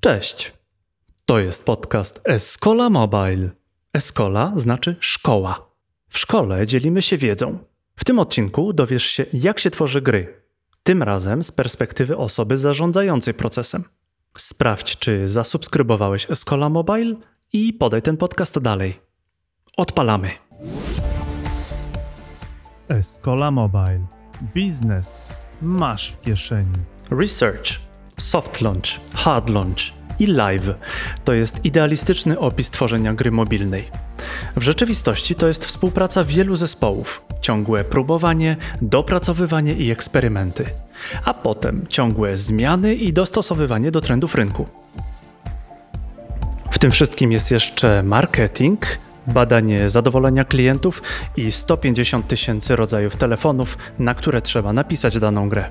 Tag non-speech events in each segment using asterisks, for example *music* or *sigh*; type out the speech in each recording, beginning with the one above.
Cześć. To jest podcast Escola Mobile. Escola znaczy szkoła. W szkole dzielimy się wiedzą. W tym odcinku dowiesz się, jak się tworzy gry. Tym razem z perspektywy osoby zarządzającej procesem. Sprawdź, czy zasubskrybowałeś Escola Mobile i podaj ten podcast dalej. Odpalamy. Escola Mobile. Biznes masz w kieszeni. Research, soft launch, hard launch i live to jest idealistyczny opis tworzenia gry mobilnej. W rzeczywistości to jest współpraca wielu zespołów, ciągłe próbowanie, dopracowywanie i eksperymenty, a potem ciągłe zmiany i dostosowywanie do trendów rynku. W tym wszystkim jest jeszcze marketing, badanie zadowolenia klientów i 150 tysięcy rodzajów telefonów, na które trzeba napisać daną grę.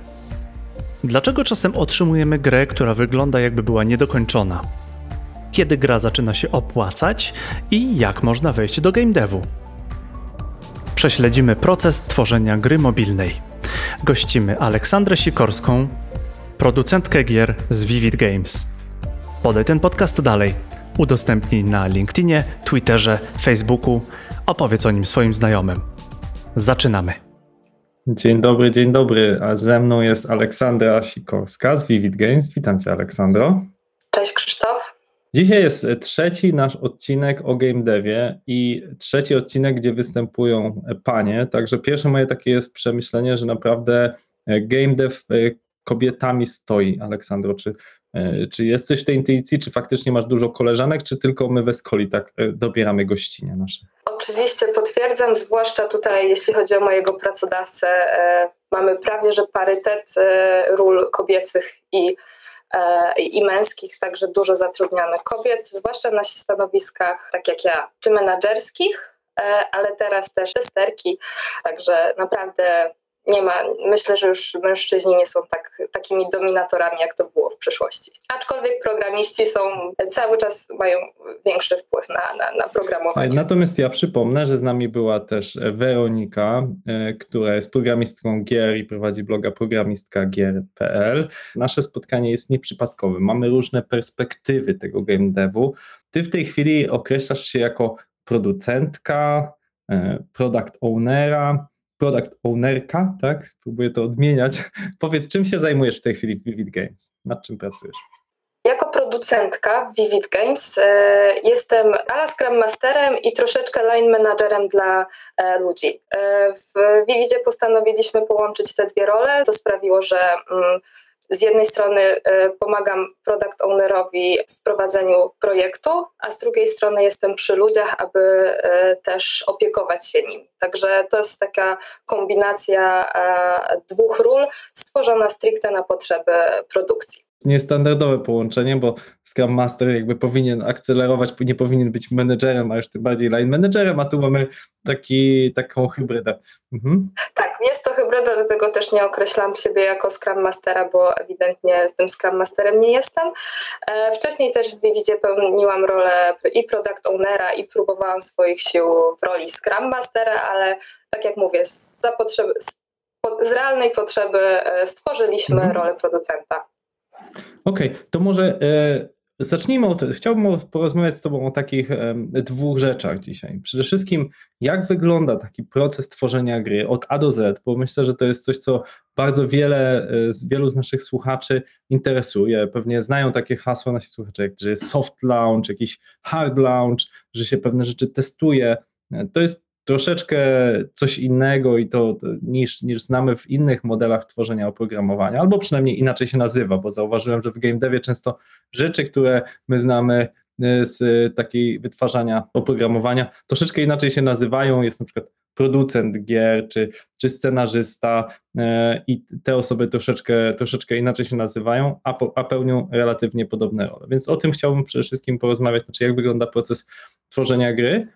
Dlaczego czasem otrzymujemy grę, która wygląda jakby była niedokończona? Kiedy gra zaczyna się opłacać i jak można wejść do game devu? Prześledzimy proces tworzenia gry mobilnej. Gościmy Aleksandrę Sikorską, producentkę gier z Vivid Games. Podaj ten podcast dalej. Udostępnij na LinkedInie, Twitterze, Facebooku. Opowiedz o nim swoim znajomym. Zaczynamy. Dzień dobry, dzień dobry. A ze mną jest Aleksandra Sikorska z Vivid Games. Witam Cię, Aleksandro. Cześć, Krzysztof. Dzisiaj jest trzeci nasz odcinek o game devie i trzeci odcinek, gdzie występują panie. Także pierwsze moje takie jest przemyślenie, że naprawdę game dev kobietami stoi. Aleksandro, czy, czy jest coś w tej intuicji, czy faktycznie masz dużo koleżanek, czy tylko my we Skoli tak dobieramy gościnie nasze? Oczywiście potwierdzam, zwłaszcza tutaj, jeśli chodzi o mojego pracodawcę, e, mamy prawie że parytet e, ról kobiecych i, e, i męskich, także dużo zatrudniamy kobiet, zwłaszcza na stanowiskach, tak jak ja, czy menadżerskich, ale teraz też testerki, także naprawdę nie ma, myślę, że już mężczyźni nie są tak, takimi dominatorami, jak to było w przeszłości. Aczkolwiek programiści są, cały czas mają większy wpływ na, na, na programowanie. Natomiast ja przypomnę, że z nami była też Weronika, e, która jest programistką gier i prowadzi bloga programistka.gier.pl. Nasze spotkanie jest nieprzypadkowe. Mamy różne perspektywy tego game devu. Ty w tej chwili określasz się jako producentka, e, product ownera, product ownerka, tak? Próbuję to odmieniać. *laughs* Powiedz, czym się zajmujesz w tej chwili w Vivid Games? Nad czym pracujesz? Jako producentka w Vivid Games e, jestem ala Scrum Masterem i troszeczkę line managerem dla e, ludzi. E, w Vividzie postanowiliśmy połączyć te dwie role. To sprawiło, że mm, z jednej strony e, pomagam product ownerowi w prowadzeniu projektu, a z drugiej strony jestem przy ludziach, aby e, też opiekować się nimi. Także to jest taka kombinacja e, dwóch ról stworzona stricte na potrzeby produkcji niestandardowe połączenie, bo Scrum Master jakby powinien akcelerować, nie powinien być menedżerem, a już tym bardziej line managerem, a tu mamy taki, taką hybrydę. Mhm. Tak, jest to hybryda, dlatego też nie określam siebie jako Scrum Mastera, bo ewidentnie tym Scrum Masterem nie jestem. E, wcześniej też w Vividzie pełniłam rolę i Product Ownera i próbowałam swoich sił w roli Scrum Mastera, ale tak jak mówię, z, z, z realnej potrzeby e, stworzyliśmy mhm. rolę producenta. Okej, okay, to może e, zacznijmy od, chciałbym porozmawiać z Tobą o takich e, dwóch rzeczach dzisiaj. Przede wszystkim, jak wygląda taki proces tworzenia gry od A do Z, bo myślę, że to jest coś, co bardzo wiele, e, z wielu z naszych słuchaczy interesuje. Pewnie znają takie hasła nasi słuchacze, jak że jest soft launch, jakiś hard launch, że się pewne rzeczy testuje. E, to jest troszeczkę coś innego i to niż, niż znamy w innych modelach tworzenia oprogramowania, albo przynajmniej inaczej się nazywa, bo zauważyłem, że w game devie często rzeczy, które my znamy y, z takiej wytwarzania oprogramowania, troszeczkę inaczej się nazywają, jest na przykład producent gier, czy, czy scenarzysta y, i te osoby troszeczkę, troszeczkę inaczej się nazywają, a, po, a pełnią relatywnie podobne role. Więc o tym chciałbym przede wszystkim porozmawiać, znaczy jak wygląda proces tworzenia gry,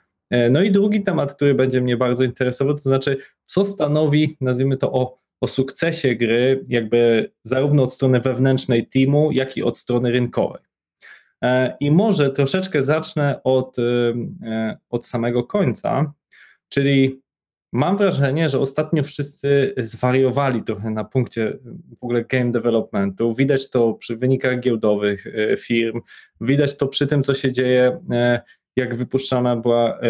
no i drugi temat, który będzie mnie bardzo interesował, to znaczy, co stanowi, nazwijmy to, o, o sukcesie gry, jakby zarówno od strony wewnętrznej teamu, jak i od strony rynkowej. E, I może troszeczkę zacznę od, e, od samego końca, czyli mam wrażenie, że ostatnio wszyscy zwariowali trochę na punkcie w ogóle game developmentu. Widać to przy wynikach giełdowych e, firm, widać to przy tym, co się dzieje, e, jak wypuszczana była e,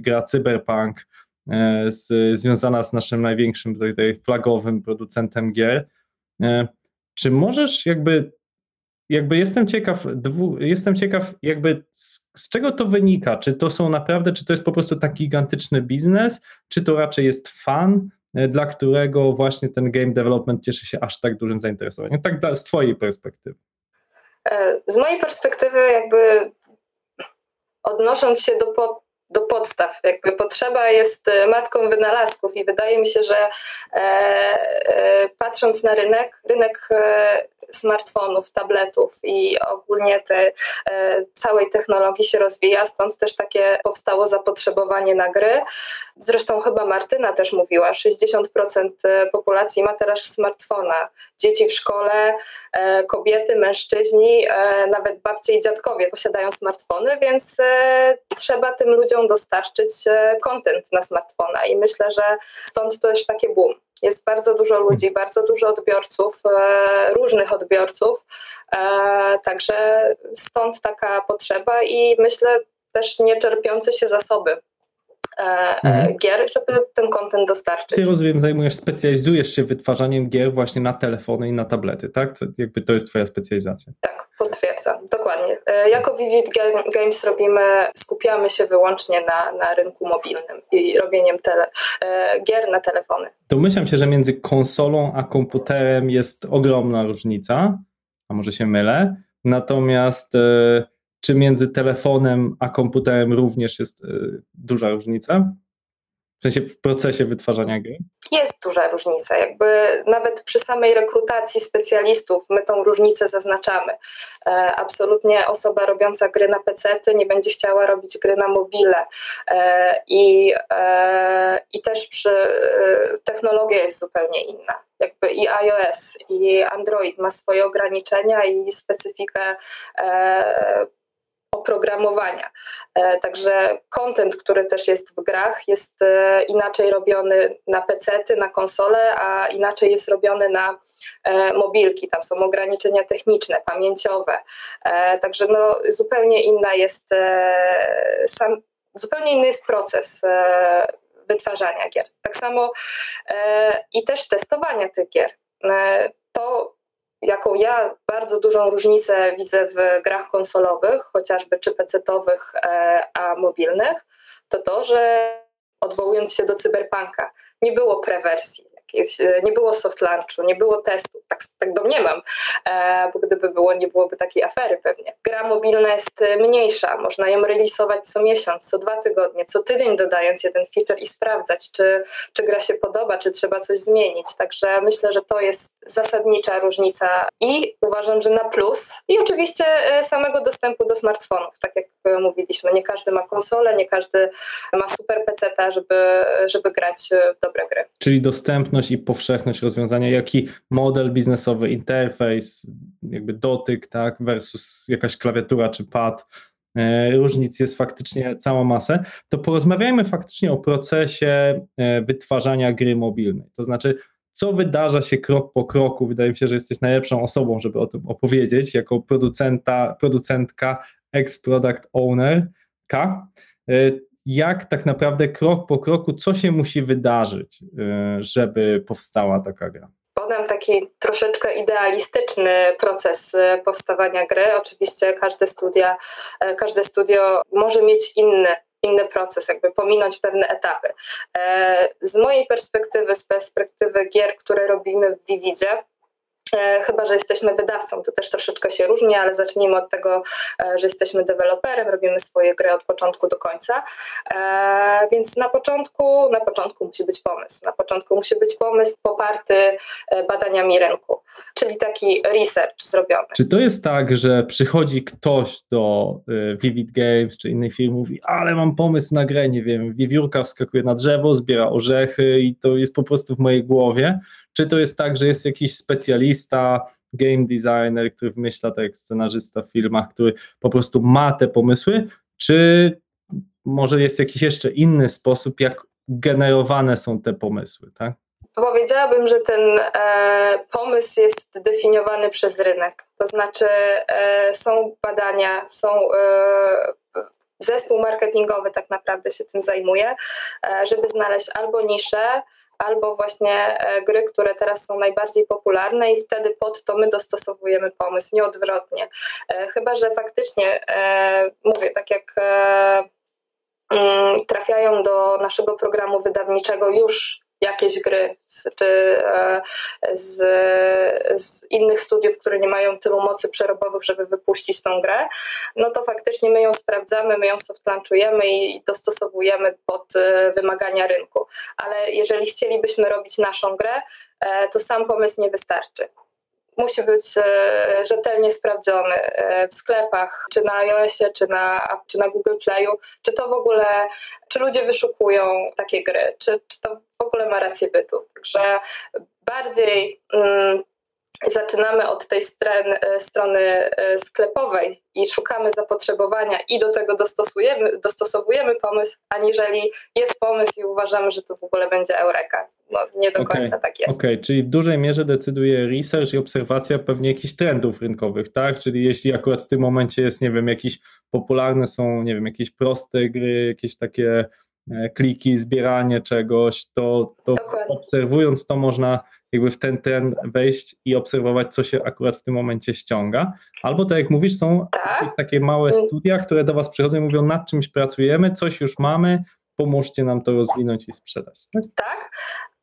gra Cyberpunk, z, związana z naszym największym tutaj flagowym producentem gier. Czy możesz jakby jakby jestem ciekaw, dwu, jestem ciekaw jakby z, z, czego to wynika, czy to są naprawdę, czy to jest po prostu taki gigantyczny biznes, czy to raczej jest fan, e, dla którego właśnie ten game development cieszy się aż tak dużym zainteresowaniem, tak z twojej perspektywy. E, z mojej perspektywy jakby odnosząc się do, po, do podstaw. Jakby potrzeba jest e, matką wynalazków i wydaje mi się, że e, e, patrząc na rynek, rynek e, smartfonów, tabletów i ogólnie te, e, całej technologii się rozwija, stąd też takie powstało zapotrzebowanie na gry. Zresztą chyba Martyna też mówiła, 60% e, populacji ma teraz smartfona. Dzieci w szkole, e, kobiety, mężczyźni, nawet babcie i dziadkowie posiadają smartfony, więc trzeba tym ludziom dostarczyć content na smartfona i myślę, że stąd też takie boom. Jest bardzo dużo ludzi, bardzo dużo odbiorców, różnych odbiorców, także stąd taka potrzeba i myślę też nieczerpiące się zasoby. E, e, mhm. gier, żeby ten kontent dostarczyć. Ty rozumiem, zajmujesz, specjalizujesz się wytwarzaniem gier właśnie na telefony i na tablety, tak? To, jakby to jest twoja specjalizacja. Tak, potwierdzam, dokładnie. E, jako Vivid Games robimy, skupiamy się wyłącznie na, na rynku mobilnym i robieniem tele, gier na telefony. Domyślam się, że między konsolą a komputerem jest ogromna różnica, a może się mylę, natomiast czy między telefonem a komputerem również jest y, duża różnica? W sensie w procesie wytwarzania gry? Jest duża różnica. Jakby nawet przy samej rekrutacji specjalistów my tą różnicę zaznaczamy. E, absolutnie osoba robiąca gry na PC nie będzie chciała robić gry na mobile. E, I, e, i też przy technologia jest zupełnie inna. Jakby i iOS, i Android ma swoje ograniczenia i specyfikę oprogramowania. E, także content, który też jest w grach, jest e, inaczej robiony na PC, na konsole, a inaczej jest robiony na e, mobilki. Tam są ograniczenia techniczne, pamięciowe. Także no, zupełnie inna jest sam, zupełnie inny jest proces wytwarzania gier. Tak samo i też testowania tych gier. To jaką ja bardzo dużą różnicę widzę w grach konsolowych, chociażby czy PC-owych, e, a mobilnych, to to, że odwołując się do cyberpunka, nie było prewersji jakieś, e, nie było soft launchu, nie było testów, tak, tak domniemam, e, bo gdyby było, nie byłoby takiej afery pewnie. Gra mobilna jest e, mniejsza, można ją releasować co miesiąc, co dwa tygodnie, co tydzień dodając jeden feature i sprawdzać, czy, czy gra się podoba, czy trzeba coś zmienić. Także myślę, że to jest zasadnicza różnica i uważam, że na plus. I oczywiście samego dostępu do smartfonów, tak jak mówiliśmy, nie każdy ma konsolę, nie każdy ma super PC, żeby, żeby grać w dobre gry. Czyli dostępność i powszechność rozwiązania, jaki model biznesowy, interfejs, jakby dotyk, tak, versus jakaś klawiatura czy pad. E, różnic jest faktycznie cała masa. To porozmawiajmy faktycznie o procesie e, wytwarzania gry mobilnej. To znaczy, co wydarza się krok po kroku. Wydaje mi się, że jesteś najlepszą osobą, żeby o tym opowiedzieć, jako producenta, producentka, ex-product owner. K. Jak tak naprawdę krok po kroku, co się musi wydarzyć, y, żeby powstała taka gra? Podam taki troszeczkę idealistyczny proces y, powstawania gry. Oczywiście każde, studia, y, każde studio może mieć inny inny proces, jakby pominąć pewne etapy. Z mojej perspektywy, z perspektywy gier, które robimy w Vividzie, chyba, że jesteśmy wydawcą, to też troszeczkę się różni, ale zacznijmy od tego, e, że jesteśmy deweloperem, robimy swoje gry od początku do końca. E, więc na początku, na początku musi być pomysł. Na początku musi być pomysł poparty badaniami rynku, czyli taki research zrobiony. Czy to jest tak, że przychodzi ktoś do Vivid Games czy innej firmy, mówi, ale mam pomysł na grę, nie wiem, wiewiórka wskakuje na drzewo, zbiera orzechy i to jest po prostu w mojej głowie? Czy to jest tak, że jest jakiś specjalista, game designer, który wymyśla tak jak scenarzysta w filmach, który po prostu ma te pomysły, czy może jest jakiś jeszcze inny sposób, jak generowane są te pomysły, tak? Powiedziałabym, że ten e, pomysł jest definiowany przez rynek. To znaczy, e, są badania, są e, zespół marketingowy tak naprawdę się tym zajmuje, e, żeby znaleźć albo nisze, albo właśnie e, gry, które teraz są najbardziej popularne i wtedy pod to my dostosowujemy pomysł, nie odwrotnie. E, chyba, że faktycznie, mówię, tak jak mm, trafiają do naszego programu wydawniczego już jakieś gry czy e, z, z, innych studiów, które nie mają tylu mocy przerobowych, żeby wypuścić tą grę, no to faktycznie my ją sprawdzamy, my ją soft launchujemy i dostosowujemy pod e, wymagania rynku. Ale jeżeli chcielibyśmy robić naszą grę, e, to sam pomysł nie wystarczy musi być e, rzetelnie sprawdzony e, w sklepach, czy na iOSie, czy na, czy na Google Playu, czy to w ogóle, czy ludzie wyszukują takie gry, czy, czy to w ogóle ma rację bytu. Także bardziej mm, zaczynamy od tej stren, e, strony e, sklepowej i szukamy zapotrzebowania i do tego dostosujemy, dostosowujemy pomysł, aniżeli jest pomysł i uważamy, że to w ogóle będzie eureka. No, nie do okay, końca tak jest. Okej, okay. czyli w dużej mierze decyduje research i obserwacja pewnie jakichś trendów rynkowych, tak? Czyli jeśli akurat w tym momencie jest, nie wiem, jakieś popularne są, nie wiem, jakieś proste gry, jakieś takie kliki, zbieranie czegoś, to, to obserwując to można jakby w ten trend wejść i obserwować, co się akurat w tym momencie ściąga. Albo tak jak mówisz, są tak? takie małe mm. studia, które do Was przychodzą i mówią, nad czymś pracujemy, coś już mamy, pomóżcie nam to rozwinąć i sprzedać. Tak, tak.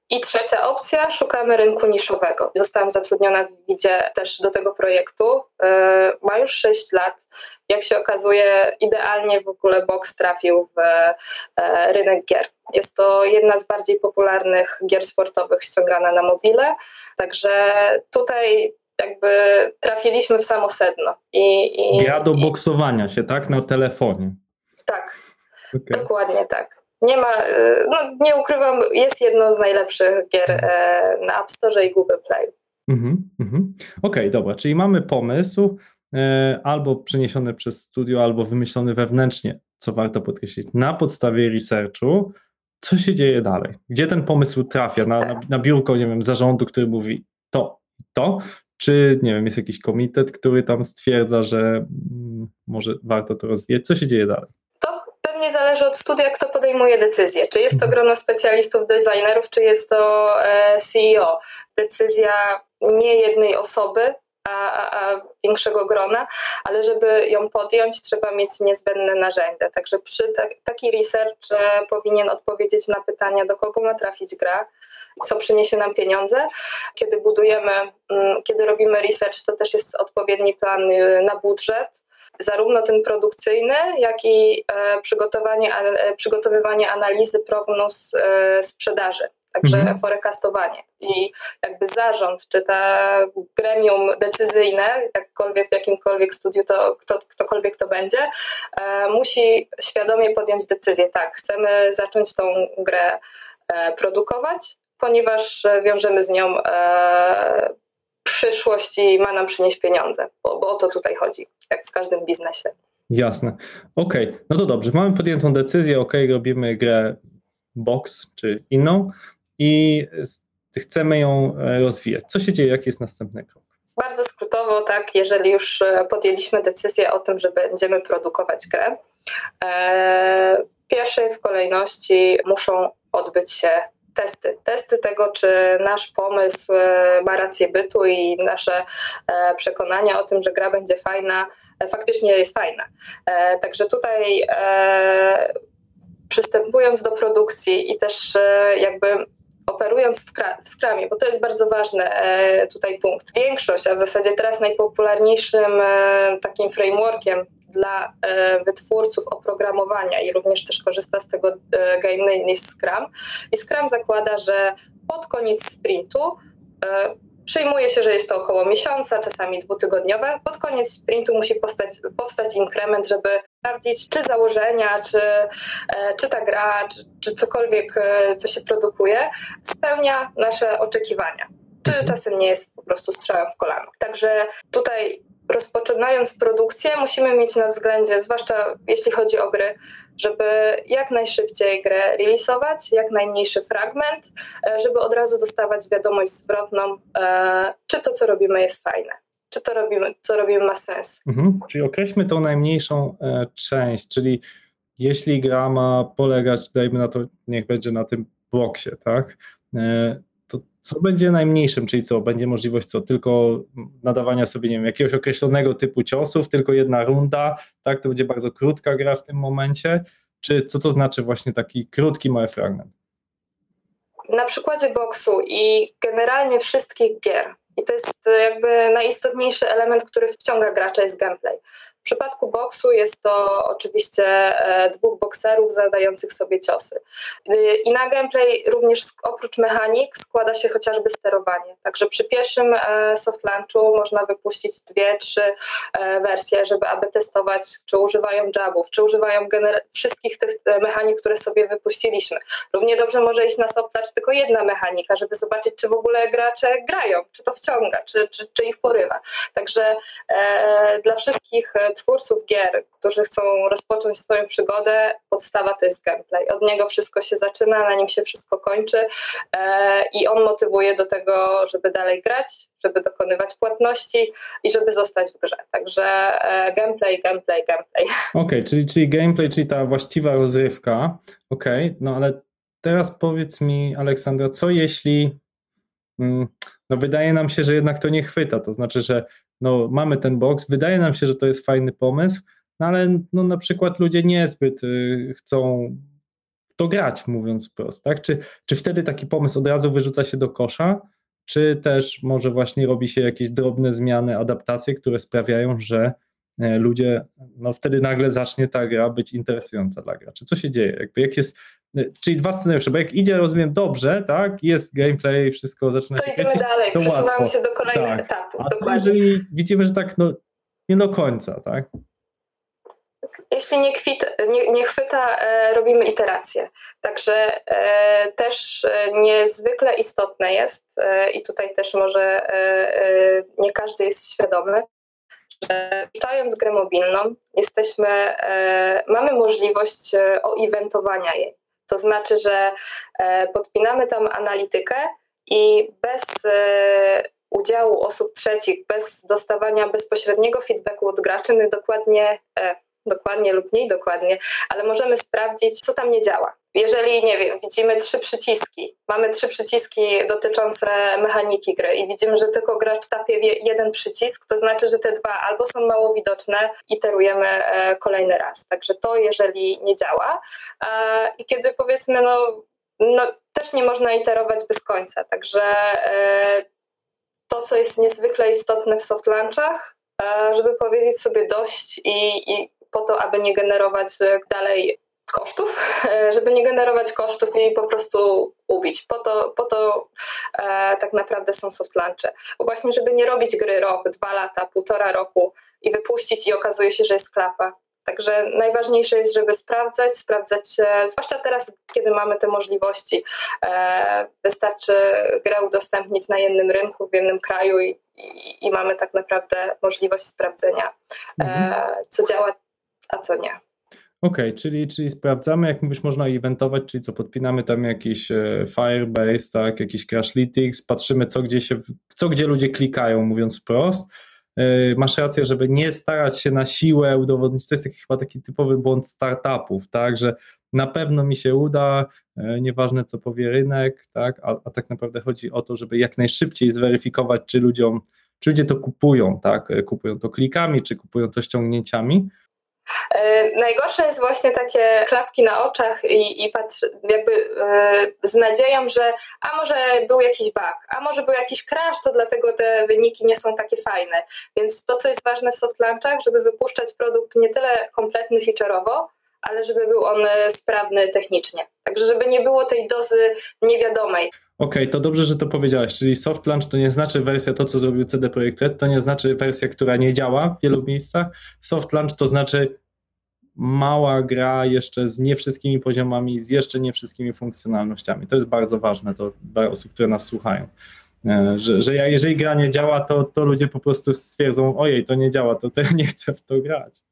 I trzecia opcja, szukamy rynku niszowego. Zostałam zatrudniona w Widzie też do tego projektu. E, ma już 6 lat. Jak się okazuje, idealnie w ogóle Box trafił w e, rynek gier. Jest to jedna z bardziej popularnych gier sportowych ściągana na mobile. Także tutaj jakby trafiliśmy w samo sedno. I, i, Gra do boksowania się, tak? Na telefonie. Tak, okay. dokładnie tak nie ma, y, no nie ukrywam, jest jedno z najlepszych gier e, na App Store i Google Play. Mhm, mhm. Okej, okay, dobra, czyli mamy pomysł e, albo przeniesiony przez studio, albo wymyślony wewnętrznie, co warto podkreślić, na podstawie researchu, co się dzieje dalej? Gdzie ten pomysł trafia? Na, na, na biurko, nie wiem, zarządu, który mówi to, to, czy nie wiem, jest jakiś komitet, który tam stwierdza, że mm, może warto to rozwijać? Co się dzieje dalej? Pewnie zależy od studia, kto podejmuje decyzję. Czy jest to grono specjalistów, designerów, czy jest to e, CEO. Decyzja nie jednej osoby, a, a, a, większego grona, ale żeby ją podjąć, trzeba mieć niezbędne narzędzia. Także przy ta, taki research e, powinien odpowiedzieć na pytania, do kogo ma trafić gra, co przyniesie nam pieniądze. Kiedy budujemy, mm, kiedy robimy research, to też jest odpowiedni plan y, na budżet zarówno ten produkcyjny, jak i e, przygotowanie, e, przygotowywanie analizy prognoz e, sprzedaży. Także mhm. forecastowanie i jakby zarząd, czy ta gremium decyzyjne, jakkolwiek w jakimkolwiek studiu to kto, ktokolwiek to będzie, e, musi świadomie podjąć decyzję. Tak, chcemy zacząć tą grę e, produkować, ponieważ wiążemy z nią e, przyszłość i ma nam przynieść pieniądze, bo, bo o to tutaj chodzi, jak w każdym biznesie. Jasne. Okej, okay. no to dobrze. Mamy podjętą decyzję, ok, robimy grę box czy inną i chcemy ją e, rozwijać. Co się dzieje, jaki jest następny krok? Bardzo skrótowo, tak, jeżeli już e, podjęliśmy decyzję o tym, że będziemy produkować grę, e, pierwszej w kolejności muszą odbyć się testy. Testy tego, czy nasz pomysł e, ma rację bytu i nasze e, przekonania o tym, że gra będzie fajna, e, faktycznie jest fajna. Także tutaj przystępując do produkcji i też jakby operując w, w Scrumie, bo to jest bardzo ważny tutaj punkt. Większość, a w zasadzie teraz najpopularniejszym takim frameworkiem dla e, wytwórców oprogramowania i również też korzysta z tego e, game Scrum. I Scrum zakłada, że pod koniec sprintu e, Przyjmuje się, że jest to około miesiąca, czasami dwutygodniowe. Pod koniec sprintu musi powstać, powstać inkrement, żeby sprawdzić, czy założenia, czy, czy ta gra, czy, czy cokolwiek, co się produkuje, spełnia nasze oczekiwania. Czy mhm. czasem nie jest po prostu strzałem w kolano. Także tutaj rozpoczynając produkcję, musimy mieć na względzie, zwłaszcza jeśli chodzi o gry, żeby jak najszybciej grę releasować, jak najmniejszy fragment, e, żeby od razu dostawać wiadomość zwrotną, e, czy to, co robimy, jest fajne, czy to, robimy, co robimy, ma sens. Mhm. Czyli określmy tą najmniejszą e, część, czyli jeśli gra ma polegać, dajmy na to, niech będzie na tym boksie, tak? E, to co będzie najmniejszym, czyli co? Będzie możliwość co? Tylko nadawania sobie, nie wiem, jakiegoś określonego typu ciosów, tylko jedna runda, tak? To będzie bardzo krótka gra w tym momencie. Czy co to znaczy właśnie taki krótki, mały fragment? Na przykładzie boksu i generalnie wszystkich gier, i to jest jakby najistotniejszy element, który wciąga gracza, jest gameplay. W przypadku boksu jest to oczywiście e, dwóch bokserów zadających sobie ciosy. I na gameplay również oprócz mechanik składa się chociażby sterowanie. Także przy pierwszym e, soft launchu można wypuścić dwie, trzy e, wersje, żeby aby testować, czy używają jabów, czy używają wszystkich tych mechanik, które sobie wypuściliśmy. Równie dobrze może iść na soft launch tylko jedna mechanika, żeby zobaczyć, czy w ogóle gracze grają, czy to wciąga, czy, czy, czy ich porywa. Także e, dla wszystkich twórców gier, którzy chcą rozpocząć swoją przygodę, podstawa to jest gameplay. Od niego wszystko się zaczyna, na nim się wszystko kończy e, i on motywuje do tego, żeby dalej grać, żeby dokonywać płatności i żeby zostać w grze. Także e, gameplay, gameplay, gameplay. *laughs* Okej, okay, czyli, czyli gameplay, czyli ta właściwa rozrywka. Okej, okay, no ale teraz powiedz mi, Aleksandra, co jeśli mm, no wydaje nam się, że jednak to nie chwyta, to znaczy, że no, mamy ten box, wydaje nam się, że to jest fajny pomysł, no ale no, na przykład ludzie niezbyt y, chcą to grać, mówiąc wprost, tak? Czy, czy wtedy taki pomysł od razu wyrzuca się do kosza, czy też może właśnie robi się jakieś drobne zmiany, adaptacje, które sprawiają, że e, ludzie, no wtedy nagle zacznie ta gra być interesująca dla graczy. Co się dzieje? Jakby jak jest Czyli dwa scenariusze, bo jak idzie, rozumiem, dobrze, tak, jest gameplay, wszystko zaczyna to się idziemy dalej, to przesuwamy się do kolejnych tak. etapów. A co jeżeli widzimy, że tak, no, nie do końca, tak? Jeśli nie, kwita, nie, nie chwyta, e, robimy iterację. Także e, też e, niezwykle istotne jest, e, i tutaj też może e, e, nie każdy jest świadomy, że puszczając grę mobilną, jesteśmy, mamy możliwość oeventowania jej. To znaczy, że e, podpinamy tam analitykę i bez e, udziału osób trzecich, bez dostawania bezpośredniego feedbacku od graczy, my dokładnie, e, dokładnie lub mniej dokładnie, ale możemy sprawdzić, co tam nie działa. Jeżeli, nie wiem, widzimy trzy przyciski, mamy trzy przyciski dotyczące mechaniki gry i widzimy, że tylko gracz tapie jeden przycisk, to znaczy, że te dwa albo są mało widoczne, iterujemy e, kolejny raz. Także to, jeżeli nie działa. I kiedy powiedzmy, no, no też nie można iterować bez końca. Także e, to, co jest niezwykle istotne w soft launchach, e, żeby powiedzieć sobie dość i, i po to, aby nie generować dalej kosztów, *laughs* żeby nie generować kosztów i po prostu ubić. Po to, po to e, tak naprawdę są soft launche. Bo właśnie, żeby nie robić gry rok, dwa lata, półtora roku i wypuścić i okazuje się, że jest klapa. Także najważniejsze jest, żeby sprawdzać, sprawdzać, e, zwłaszcza teraz, kiedy mamy te możliwości. E, wystarczy grę udostępnić na jednym rynku, w jednym kraju i, i, i mamy tak naprawdę możliwość sprawdzenia, e, mhm. co działa, a co nie. Okej, okay, czyli, czyli sprawdzamy, jak mówisz, można eventować, czyli co, podpinamy tam jakiś e, Firebase, tak, jakiś Crashlytics, patrzymy, co gdzie, się, co gdzie ludzie klikają, mówiąc wprost. E, masz rację, żeby nie starać się na siłę udowodnić, to jest taki, chyba taki typowy błąd startupów, tak, że na pewno mi się uda, e, nieważne co powie rynek, tak, a, a tak naprawdę chodzi o to, żeby jak najszybciej zweryfikować, czy ludziom, czy ludzie to kupują, tak, kupują to klikami, czy kupują to ściągnięciami, najgorsze jest właśnie takie klapki na oczach i, i jakby e, z nadzieją, że a może był jakiś bug, a może był jakiś crash, to dlatego te wyniki nie są takie fajne. Więc to, co jest ważne w soft launchach, żeby wypuszczać produkt nie tyle kompletny feature'owo, ale żeby był on sprawny technicznie. Także żeby nie było tej dozy niewiadomej. Okej, okay, to dobrze, że to powiedziałeś, czyli soft launch to nie znaczy wersja to, co zrobił CD Projekt Red, to nie znaczy wersja, która nie działa w wielu miejscach. Soft launch to znaczy mała gra jeszcze z nie wszystkimi poziomami, z jeszcze nie wszystkimi funkcjonalnościami. To jest bardzo ważne to dla osób, które nas słuchają. E, że, że jeżeli gra nie działa, to, to ludzie po prostu stwierdzą, ojej, to nie działa, to, to ja nie chcę w to grać.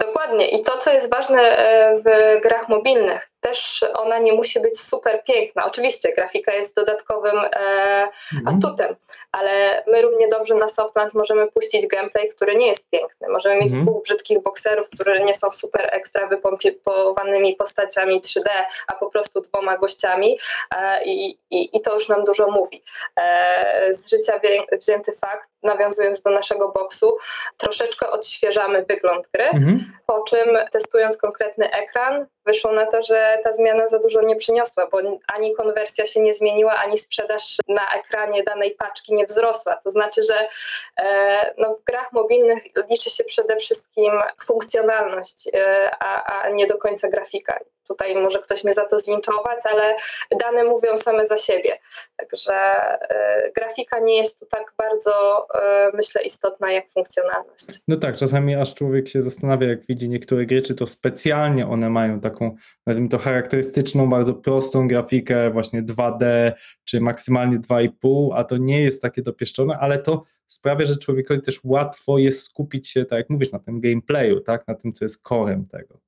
Dokładnie. I to, co jest ważne e, w grach mobilnych, też ona nie musi być super piękna. Oczywiście grafika jest dodatkowym e, mhm. atutem, ale my równie dobrze na Softland możemy puścić gameplay, który nie jest piękny. Możemy mieć mhm. dwóch brzydkich bokserów, którzy nie są super ekstra wypompowanymi postaciami 3D, a po prostu dwoma gościami e, i, i, to już nam dużo mówi. E, z życia wzięty fakt, nawiązując do naszego boksu, troszeczkę odświeżamy wygląd gry, mhm. po czym testując konkretny ekran, wyszło na to, że ta zmiana za dużo nie przyniosła, bo ani konwersja się nie zmieniła, ani sprzedaż na ekranie danej paczki nie wzrosła. To znaczy, że e, no, w grach mobilnych liczy się przede wszystkim funkcjonalność, e, a, a nie do końca grafika. Tutaj może ktoś mnie za to zlinczować, ale dane mówią same za siebie. Także e, grafika nie jest tu tak bardzo, e, myślę, istotna jak funkcjonalność. No tak, czasami aż człowiek się zastanawia, jak widzi niektóre gry, czy to specjalnie one mają taką, nazwijmy to charakterystyczną, bardzo prostą grafikę, właśnie 2D, czy maksymalnie 2,5, a to nie jest takie dopieszczone, ale to sprawia, że człowiekowi też łatwo jest skupić się, tak jak mówisz, na tym gameplayu, tak, na tym, co jest korem tego.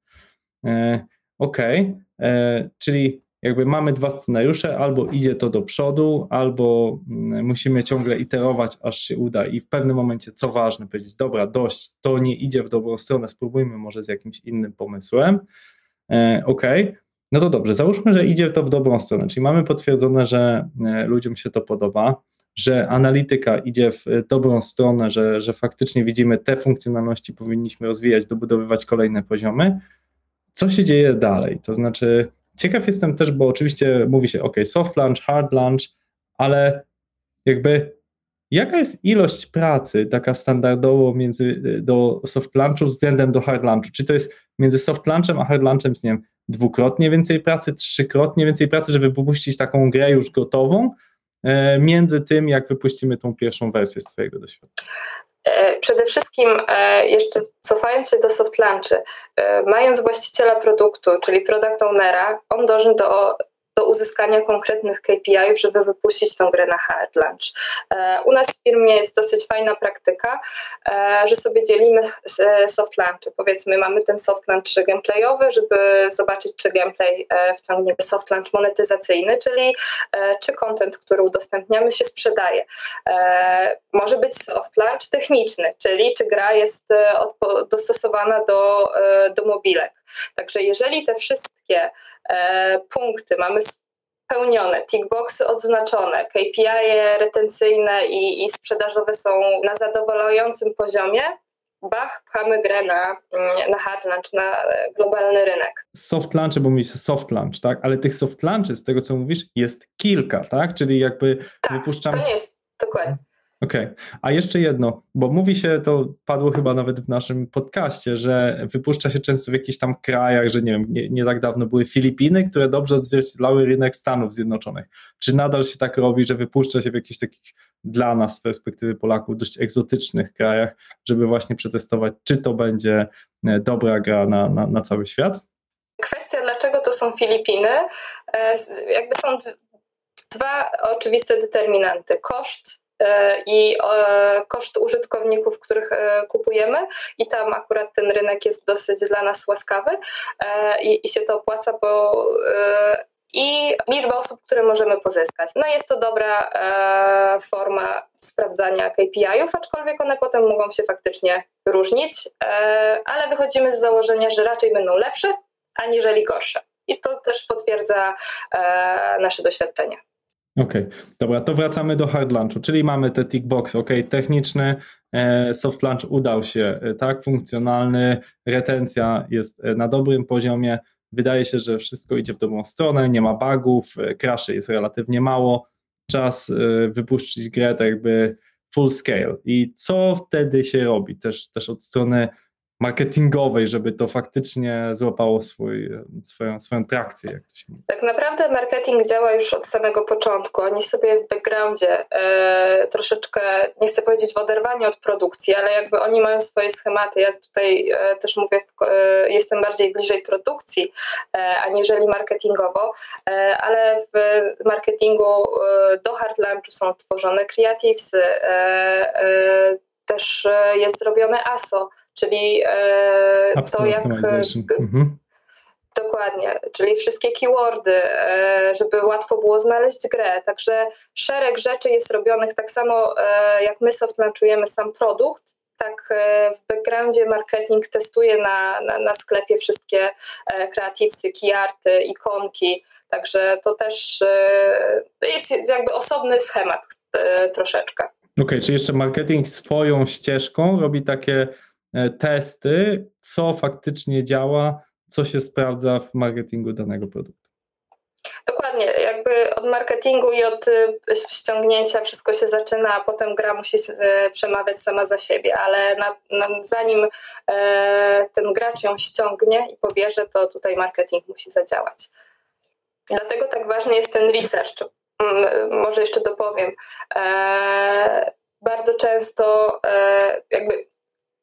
E, OK, e, czyli jakby mamy dwa scenariusze, albo idzie to do przodu, albo mm, musimy ciągle iterować, aż się uda i w pewnym momencie, co ważne, powiedzieć, dobra, dość, to nie idzie w dobrą stronę, spróbujmy może z jakimś innym pomysłem. E, OK, no to dobrze, załóżmy, że idzie to w dobrą stronę, czyli mamy potwierdzone, że e, ludziom się to podoba, że analityka idzie w dobrą stronę, że, że faktycznie widzimy te funkcjonalności, powinniśmy rozwijać, dobudowywać kolejne poziomy, co się dzieje dalej? To znaczy, ciekaw jestem też, bo oczywiście mówi się, OK, soft launch, hard launch, ale jakby jaka jest ilość pracy taka standardowo między do soft launchu względem do hard launchu? Czy to jest między soft launchem a hard launchem, nie wiem, dwukrotnie więcej pracy, trzykrotnie więcej pracy, żeby wypuścić taką grę już gotową, e, między tym, jak wypuścimy tą pierwszą wersję z Twojego doświadczenia? E, przede wszystkim, e, jeszcze cofając się do soft launchy, e, mając właściciela produktu, czyli product ownera, on dąży do do uzyskania konkretnych KPI-ów, żeby wypuścić tą grę na hard launch. E, u nas w firmie jest dosyć fajna praktyka, e, że sobie dzielimy e, soft launchy. Powiedzmy, mamy ten soft launch gameplayowy, żeby zobaczyć, czy gameplay wciągnie soft launch monetyzacyjny, czyli czy content, który udostępniamy, się sprzedaje. Może być soft launch techniczny, czyli czy gra jest dostosowana do, do mobilek. Także jeżeli te wszystkie E, punkty mamy spełnione, tickboxy odznaczone, KPI retencyjne i, i sprzedażowe są na zadowalającym poziomie, bach, pchamy grę na, mm, na hard launch, na globalny rynek. Soft launchy, bo mówisz soft launch, tak? Ale tych soft launchy, z tego co mówisz, jest kilka, tak? Czyli jakby tak, wypuszczam... to nie jest, dokładnie. Okej, okay. a jeszcze jedno, bo mówi się, to padło chyba nawet w naszym podcaście, że wypuszcza się często w jakichś tam krajach, że nie wiem, nie, nie, tak dawno były Filipiny, które dobrze odzwierciedlały rynek Stanów Zjednoczonych. Czy nadal się tak robi, że wypuszcza się w jakichś takich dla nas z perspektywy Polaków dość egzotycznych krajach, żeby właśnie przetestować, czy to będzie e, dobra gra na, na, na cały świat? Kwestia, dlaczego to są Filipiny, e, jakby są dwa oczywiste determinanty. Koszt i e, koszt użytkowników, których e, kupujemy i tam akurat ten rynek jest dosyć dla nas łaskawy i, się to opłaca, bo i liczba osób, które możemy pozyskać. No jest to dobra e, forma sprawdzania KPI-ów, aczkolwiek one potem mogą się faktycznie różnić, e, ale wychodzimy z założenia, że raczej będą lepsze, aniżeli gorsze. I to też potwierdza e, nasze doświadczenie. Okej, okay. dobra, to wracamy do hard launchu, czyli mamy te tick box, ok, techniczny, e, soft launch udał się, e, tak, funkcjonalny, retencja jest e, na dobrym poziomie, wydaje się, że wszystko idzie w dobrą stronę, nie ma bugów, crashy jest relatywnie mało, czas wypuścić grę tak jakby full scale. I co wtedy się robi? Też, też od strony marketingowej, żeby to faktycznie złapało swój, swoją, swoją trakcję, jak to się mówi. Tak naprawdę marketing działa już od samego początku. Oni sobie w backgroundzie e, troszeczkę, nie chcę powiedzieć w oderwaniu od produkcji, ale jakby oni mają swoje schematy. Ja tutaj e, też mówię, e, jestem bardziej bliżej produkcji, e, aniżeli marketingowo, e, ale w marketingu e, do hard launchu są tworzone creatives, też jest zrobione ASO, czyli to jak mhm. Dokładnie, czyli wszystkie keywordy, żeby łatwo było znaleźć grę. Także szereg rzeczy jest robionych tak samo jak my soft launchujemy sam produkt, tak w backgroundzie marketing testuje na, na, na sklepie wszystkie kreatywsy, keyarty, ikonki, Także to też jest jakby osobny schemat troszeczkę. Okej, okay, czy jeszcze marketing swoją ścieżką robi takie e, testy, co faktycznie działa, co się sprawdza w marketingu danego produktu? Dokładnie, jakby od marketingu i od y, ściągnięcia wszystko się zaczyna, a potem gra musi y, przemawiać sama za siebie, ale na, na, zanim e, ten gracz ją ściągnie i pobierze, to tutaj marketing musi zadziałać. Dlatego tak ważny jest ten research, Mm, może jeszcze dopowiem. E, bardzo często e, jakby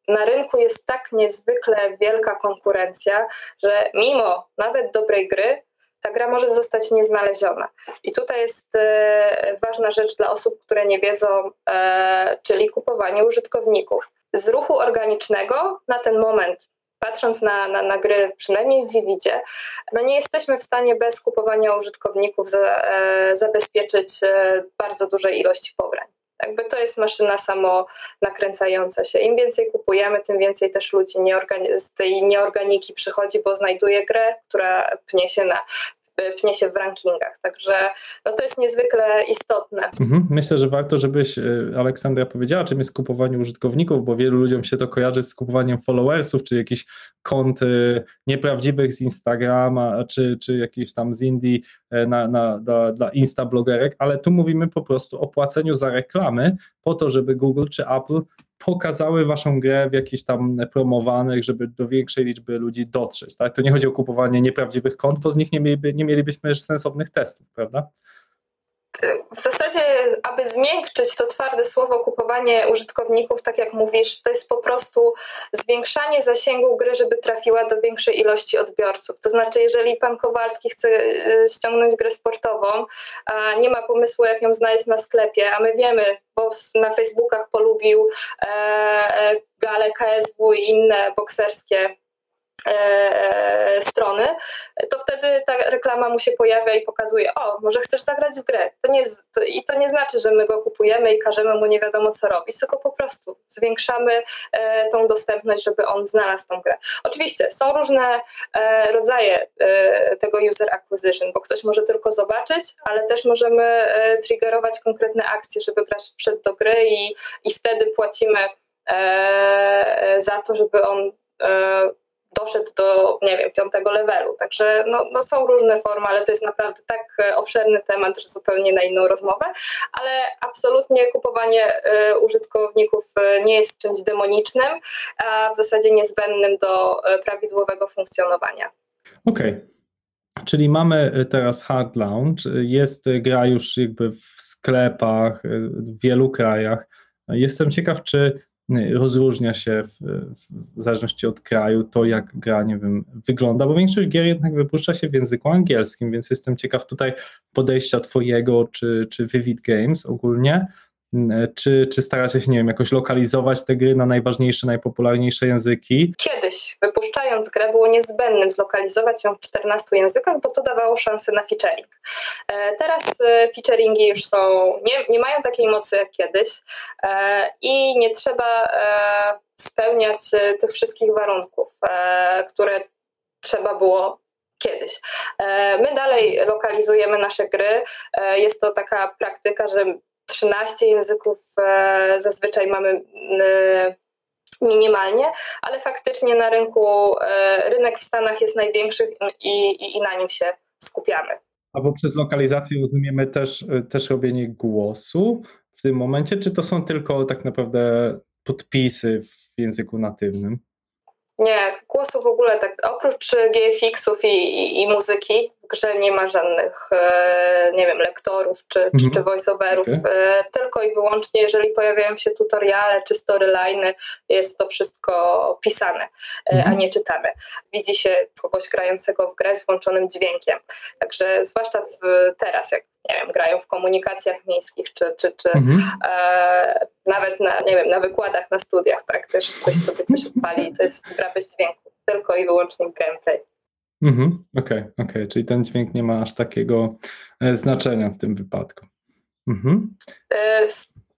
na rynku jest tak niezwykle wielka konkurencja, że mimo nawet dobrej gry, ta gra może zostać nieznaleziona. I tutaj jest e, ważna rzecz dla osób, które nie wiedzą, czyli kupowanie użytkowników. Z ruchu organicznego na ten moment patrząc na, na, na gry, przynajmniej w Vividzie, no nie jesteśmy w stanie bez kupowania użytkowników za, e, zabezpieczyć e, bardzo dużej ilości pobrań. Jakby to jest maszyna samo nakręcająca się. Im więcej kupujemy, tym więcej też ludzi z tej nieorganiki przychodzi, bo znajduje grę, która pnie się na pnie się w rankingach. Także no to jest niezwykle istotne. Mhm. Myślę, że warto, żebyś e, Aleksandra powiedziała, czym jest kupowanie użytkowników, bo wielu ludziom się to kojarzy z kupowaniem followersów, czy jakichś kont e, nieprawdziwych z Instagrama, czy, czy jakichś tam z Indie e, na, na, dla, dla instablogerek, ale tu mówimy po prostu o płaceniu za reklamy po to, żeby Google czy Apple pokazały waszą grę w jakichś tam promowanych, żeby do większej liczby ludzi dotrzeć. Tak? To nie chodzi o kupowanie nieprawdziwych kont, bo z nich nie, mieliby, nie mielibyśmy sensownych testów, prawda? W zasadzie, aby zmiękczyć to twarde słowo kupowanie użytkowników, tak jak mówisz, to jest po prostu zwiększanie zasięgu gry, żeby trafiła do większej ilości odbiorców. To znaczy, jeżeli pan Kowalski chce y, ściągnąć grę sportową, a nie ma pomysłu, jak ją znaleźć na sklepie, a my wiemy, bo na Facebookach polubił e, e gale KSW i inne bokserskie E, strony, to wtedy ta reklama mu się pojawia i pokazuje, o, może chcesz zagrać w grę. To nie to, I to nie znaczy, że my go kupujemy i każemy mu nie wiadomo co robić, tylko po prostu zwiększamy e, tą dostępność, żeby on znalazł tą grę. Oczywiście są różne e, rodzaje e, tego user acquisition, bo ktoś może tylko zobaczyć, ale też możemy e, triggerować konkretne akcje, żeby grać wszedł do gry i, i wtedy płacimy e, za to, żeby on doszedł do, nie wiem, piątego levelu. Także no, no są różne formy, ale to jest naprawdę tak e, obszerny temat, że zupełnie na inną rozmowę, ale absolutnie kupowanie y, użytkowników e, nie jest czymś demonicznym, a w zasadzie niezbędnym do prawidłowego funkcjonowania. Okej. Okay. Czyli mamy teraz hard launch, jest gra już jakby w sklepach w wielu krajach. Jestem ciekaw, czy rozróżnia się w, w, zależności od kraju to, jak gra, nie wiem, wygląda, bo większość gier jednak wypuszcza się w języku angielskim, więc jestem ciekaw tutaj podejścia twojego, czy, czy Vivid Games ogólnie, czy, czy staracie się, nie wiem, jakoś lokalizować te gry na najważniejsze, najpopularniejsze języki? Kiedyś, wypuszczając grę, było niezbędnym zlokalizować ją w 14 językach, bo to dawało szansę na featuring. E, teraz e, featuringi już są, nie, nie mają takiej mocy jak kiedyś e, i nie trzeba spełniać tych wszystkich warunków, które trzeba było kiedyś. My dalej lokalizujemy nasze gry. Jest to taka praktyka, że 13 języków e, zazwyczaj mamy e, minimalnie, ale faktycznie na rynku e, rynek w Stanach jest największy i, i, i na nim się skupiamy. A poprzez lokalizację rozumiemy też, też robienie głosu w tym momencie, czy to są tylko tak naprawdę podpisy w języku natywnym? Nie, głosu w ogóle tak, oprócz GFX-ów i, i, i muzyki grze nie ma żadnych, e, nie wiem, lektorów czy, mhm. czy, czy voiceoverów, okay. E, tylko i wyłącznie jeżeli pojawiają się tutoriale czy storyliny, jest to wszystko pisane, e, mhm. a nie czytane. Widzi się kogoś grającego w grę z włączonym dźwiękiem. Także zwłaszcza w, teraz, jak nie wiem, grają w komunikacjach miejskich, czy, czy, czy mhm. e, nawet na, nie wiem, na wykładach, na studiach, tak, też ktoś sobie coś odpali to jest gra bez dźwięku, tylko i wyłącznie gameplay. Mhm, okej, okay, okay. czyli ten dźwięk nie ma aż takiego e, znaczenia w tym wypadku. Mhm. E,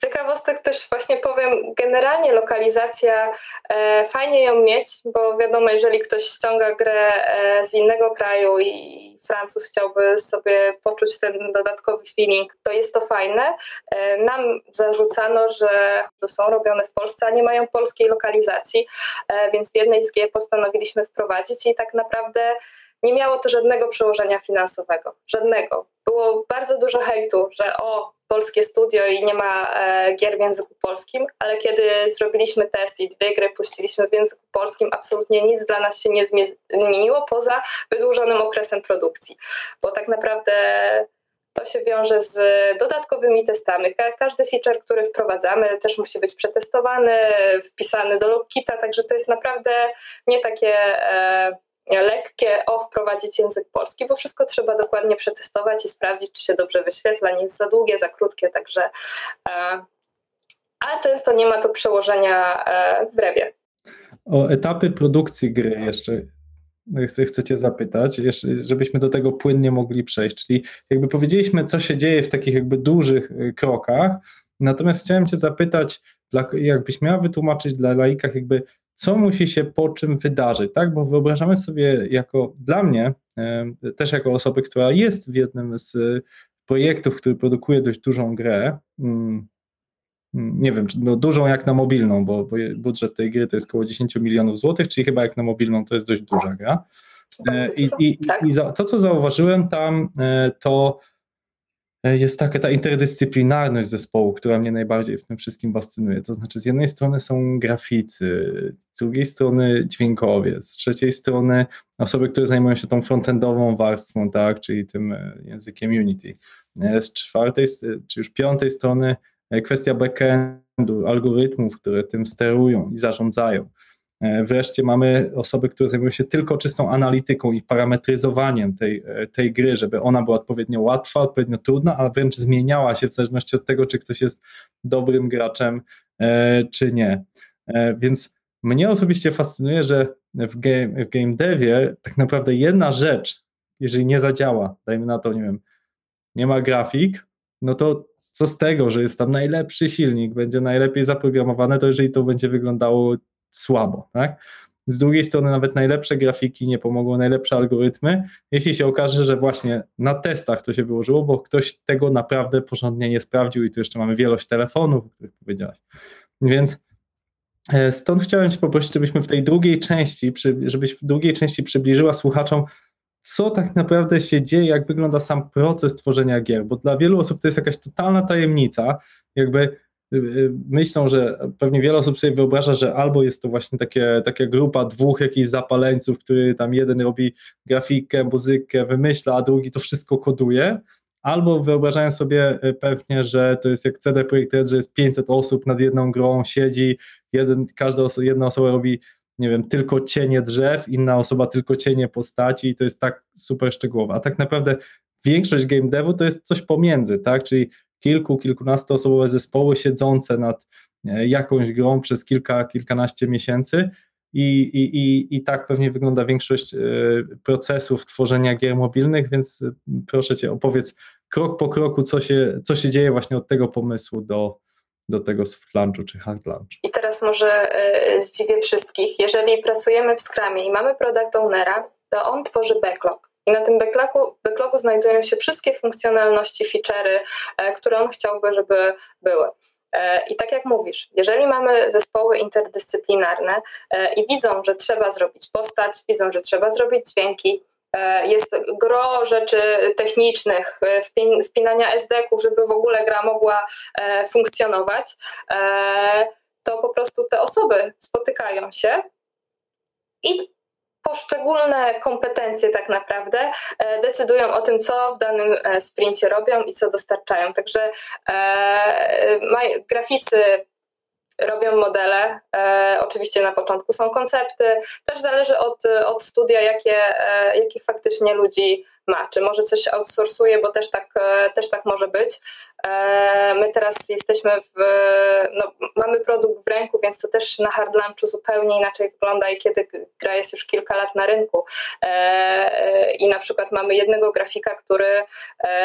ciekawostek też właśnie powiem, generalnie lokalizacja, e, fajnie ją mieć, bo wiadomo, jeżeli ktoś ściąga grę e, z innego kraju i Francuz chciałby sobie poczuć ten dodatkowy feeling, to jest to fajne. E, nam zarzucano, że to są robione w Polsce, a nie mają polskiej lokalizacji, e, więc w jednej z gier postanowiliśmy wprowadzić i tak naprawdę nie miało to żadnego przełożenia finansowego. Żadnego. Było bardzo dużo hejtu, że o, polskie studio i nie ma e, gier w języku polskim, ale kiedy zrobiliśmy test i dwie gry puściliśmy w języku polskim, absolutnie nic dla nas się nie zmieniło poza wydłużonym okresem produkcji, bo tak naprawdę to się wiąże z dodatkowymi testami. Każdy feature, który wprowadzamy, też musi być przetestowany, wpisany do logkita, także to jest naprawdę nie takie e, lekkie, o wprowadzić język polski, bo wszystko trzeba dokładnie przetestować i sprawdzić, czy się dobrze wyświetla, nie jest za długie, za krótkie, także e, a często nie ma to przełożenia e, w rewie. O etapy produkcji gry jeszcze chcecie zapytać, jeszcze, żebyśmy do tego płynnie mogli przejść, czyli jakby powiedzieliśmy, co się dzieje w takich jakby dużych e, krokach, natomiast chciałem cię zapytać, jakbyś miała wytłumaczyć dla laikach jakby co musi się po czym wydarzyć, tak? Bo wyobrażamy sobie jako, dla mnie, też jako osoby, która jest w jednym z projektów, który produkuje dość dużą grę, mm, nie wiem, no dużą jak na mobilną, bo, budżet tej gry to jest około 10 milionów złotych, czyli chyba jak na mobilną to jest dość duża gra. E, I, i, tak. i za, to, co zauważyłem tam, e, to jest taka ta interdyscyplinarność zespołu, która mnie najbardziej w tym wszystkim fascynuje. To znaczy, z jednej strony są graficy, z drugiej strony dźwiękowie, z trzeciej strony osoby, które zajmują się tą frontendową warstwą, tak, czyli tym e, językiem Unity. E, z czwartej, czy już piątej strony kwestia backendu, algorytmów, które tym sterują i zarządzają. E, wreszcie mamy osoby, które zajmują się tylko czystą analityką i parametryzowaniem tej, e, tej gry, żeby ona była odpowiednio łatwa, odpowiednio trudna, a wręcz zmieniała się w zależności od tego, czy ktoś jest dobrym graczem, e, czy nie. Więc mnie osobiście fascynuje, że w game, w game devie tak naprawdę jedna rzecz, jeżeli nie zadziała, dajmy na to, nie wiem, nie ma grafik, no to co z tego, że jest tam najlepszy silnik, będzie najlepiej zaprogramowane, to jeżeli to będzie wyglądało słabo, tak? Z drugiej strony nawet najlepsze grafiki nie pomogą, najlepsze algorytmy, jeśli się okaże, że właśnie na testach to się wyłożyło, bo ktoś tego naprawdę porządnie nie sprawdził i tu jeszcze mamy wielość telefonów, o których powiedziałaś. Więc e, stąd chciałem Cię poprosić, żebyśmy w tej drugiej części, żebyś w drugiej części przybliżyła słuchaczom, co tak naprawdę się dzieje, jak wygląda sam proces tworzenia gier, bo dla wielu osób to jest jakaś totalna tajemnica, jakby myślą, że pewnie wiele osób sobie wyobraża, że albo jest to właśnie takie, taka grupa dwóch jakichś zapaleńców, który tam jeden robi grafikę, muzykę, wymyśla, a drugi to wszystko koduje, albo wyobrażają sobie y, pewnie, że to jest jak CD Projekt Red, że jest 500 osób nad jedną grą, siedzi, jeden, każda oso jedna osoba robi nie wiem, tylko cienie drzew, inna osoba tylko cienie postaci i to jest tak super szczegółowe. A tak naprawdę większość game devu to jest coś pomiędzy, tak? Czyli kilku, kilkunastoosobowe zespoły siedzące nad e, jakąś grą przez kilka, kilkanaście miesięcy. I, i, i, I tak pewnie wygląda większość e, procesów tworzenia gier mobilnych, więc e, proszę Cię, opowiedz krok po kroku, co się, co się dzieje właśnie od tego pomysłu do, do tego soft launchu czy hard launchu. I teraz może zdziwię wszystkich. Jeżeli pracujemy w Scrumie i mamy product ownera, to on tworzy backlog. I na tym backlogu, backlogu znajdują się wszystkie funkcjonalności, feature'y, e, które on chciałby, żeby były. E, I tak jak mówisz, jeżeli mamy zespoły interdyscyplinarne e, i widzą, że trzeba zrobić postać, widzą, że trzeba zrobić dźwięki, jest gro rzeczy technicznych, wpinania SD-ków, żeby w ogóle gra mogła funkcjonować, to po prostu te osoby spotykają się i poszczególne kompetencje tak naprawdę e, decydują o tym, co w danym e, sprincie robią i co dostarczają. Także e, graficy robią modele. Oczywiście na początku są koncepty. Też zależy od, od studia, jakie, jakich faktycznie ludzi ma, czy może coś outsourcuje, bo też tak, też tak może być. My teraz jesteśmy w, no, mamy produkt w ręku, więc to też na hard launchu zupełnie inaczej wygląda i kiedy gra jest już kilka lat na rynku i na przykład mamy jednego grafika, który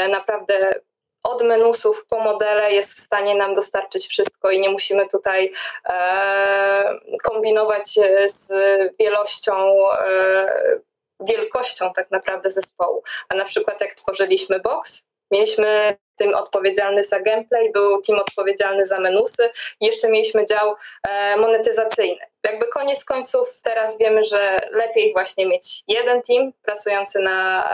naprawdę od menusów po modele jest w stanie nam dostarczyć wszystko i nie musimy tutaj e, kombinować z wielością, e, wielkością tak naprawdę zespołu. A na przykład jak tworzyliśmy box, mieliśmy tym odpowiedzialny za gameplay, był team odpowiedzialny za menusy i jeszcze mieliśmy dział e, monetyzacyjny. Jakby koniec końców teraz wiemy, że lepiej właśnie mieć jeden team pracujący na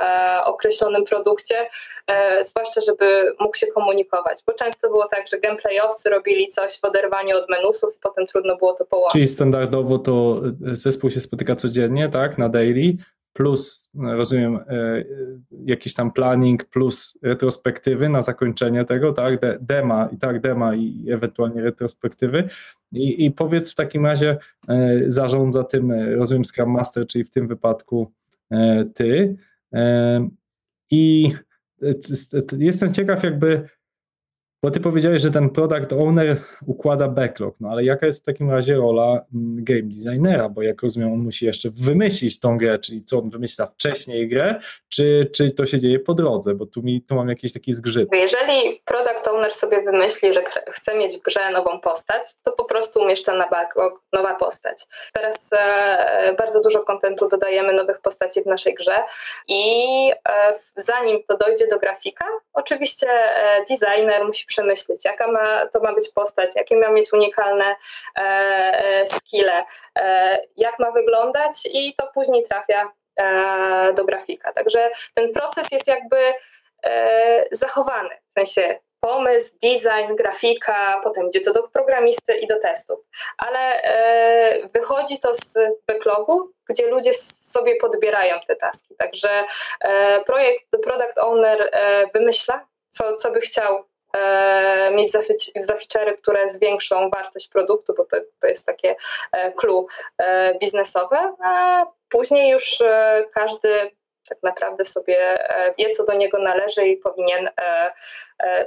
e, określonym produkcie, e, zwłaszcza żeby mógł się komunikować, bo często było tak, że gameplayowcy robili coś w oderwaniu od menusów i potem trudno było to połączyć. Czyli standardowo to zespół się spotyka codziennie, tak, na daily, plus, rozumiem, e, jakiś tam planning, plus retrospektywy na zakończenie tego, tak, dema i tak, dema i ewentualnie retrospektywy. I, i powiedz w takim razie, e, zarządza tym, e, rozumiem, Scrum Master, czyli w tym wypadku ty. I jestem ciekaw, jakby bo ty powiedziałeś, że ten product owner układa backlog, no ale jaka jest w takim razie rola mm, game designera, bo jak rozumiem, on musi jeszcze wymyślić tą grę, czyli co on wymyśla wcześniej grę, czy, czy to się dzieje po drodze, bo tu, mi, tu mam jakiś taki zgrzyt. Jeżeli product owner sobie wymyśli, że chce mieć w grze nową postać, to po prostu umieszcza na backlog nowa postać. Teraz e, bardzo dużo kontentu dodajemy nowych postaci w naszej grze i e, zanim to dojdzie do grafika, oczywiście e, designer musi przemyśleć, jaka ma, to ma być postać, jakie ma mieć unikalne e, skille, e, jak ma wyglądać i to później trafia e, do grafika. Także ten proces jest jakby e, zachowany, w sensie pomysł, design, grafika, potem idzie to do programisty i do testów. Ale e, wychodzi to z backlogu, gdzie ludzie sobie podbierają te taski. Także e, projekt, product owner e, wymyśla, co, co by chciał mieć zaficzery, które zwiększą wartość produktu, bo to, to jest takie e, clue e, biznesowe, a później już każdy tak naprawdę sobie wie, co do niego należy i powinien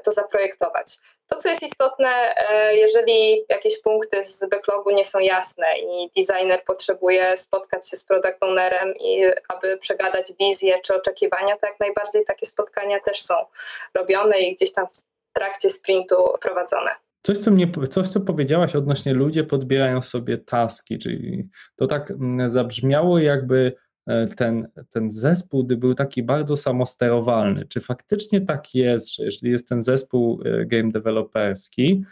to zaprojektować. To, co jest istotne, jeżeli jakieś punkty z backlogu nie są jasne i designer potrzebuje spotkać się z product ownerem i aby przegadać wizję czy oczekiwania, to jak najbardziej takie spotkania też są robione i gdzieś tam trakcie sprintu prowadzone. Coś, co, mnie, coś, co powiedziałaś odnośnie ludzie podbierają sobie taski, czyli to tak mm, zabrzmiało, jakby e, ten, ten zespół był taki bardzo samosterowalny. Czy faktycznie tak jest, że jeśli jest ten zespół e, game developerski,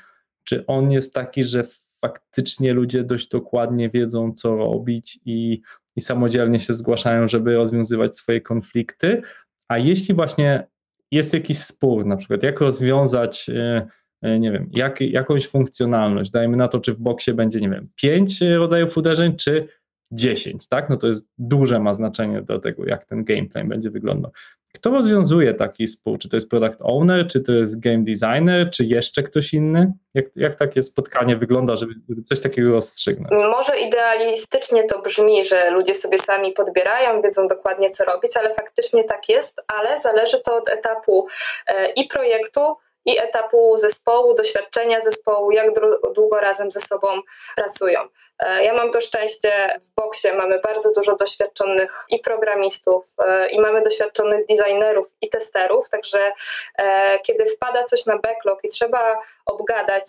czy on jest taki, że faktycznie ludzie dość dokładnie wiedzą, co robić i, i samodzielnie się zgłaszają, żeby rozwiązywać swoje konflikty? A jeśli właśnie jest jakiś spór, na przykład jak rozwiązać, e, e, nie wiem, jak, jakąś funkcjonalność, dajmy na to, czy w boksie będzie, nie wiem, pięć rodzajów uderzeń, czy 10, tak? No to jest duże ma znaczenie do tego, jak ten gameplay będzie wyglądał. Kto rozwiązuje taki spór? Czy to jest product owner, czy to jest game designer, czy jeszcze ktoś inny? Jak, jak takie spotkanie wygląda, żeby, coś takiego rozstrzygnąć? Może idealistycznie to brzmi, że ludzie sobie sami podbierają, wiedzą dokładnie co robić, ale faktycznie tak jest, ale zależy to od etapu e, i projektu, i etapu zespołu, doświadczenia zespołu, jak długo razem ze sobą pracują. E, ja mam to szczęście w boksie, mamy bardzo dużo doświadczonych i programistów, e, i mamy doświadczonych designerów i testerów, także e, kiedy wpada coś na backlog i trzeba obgadać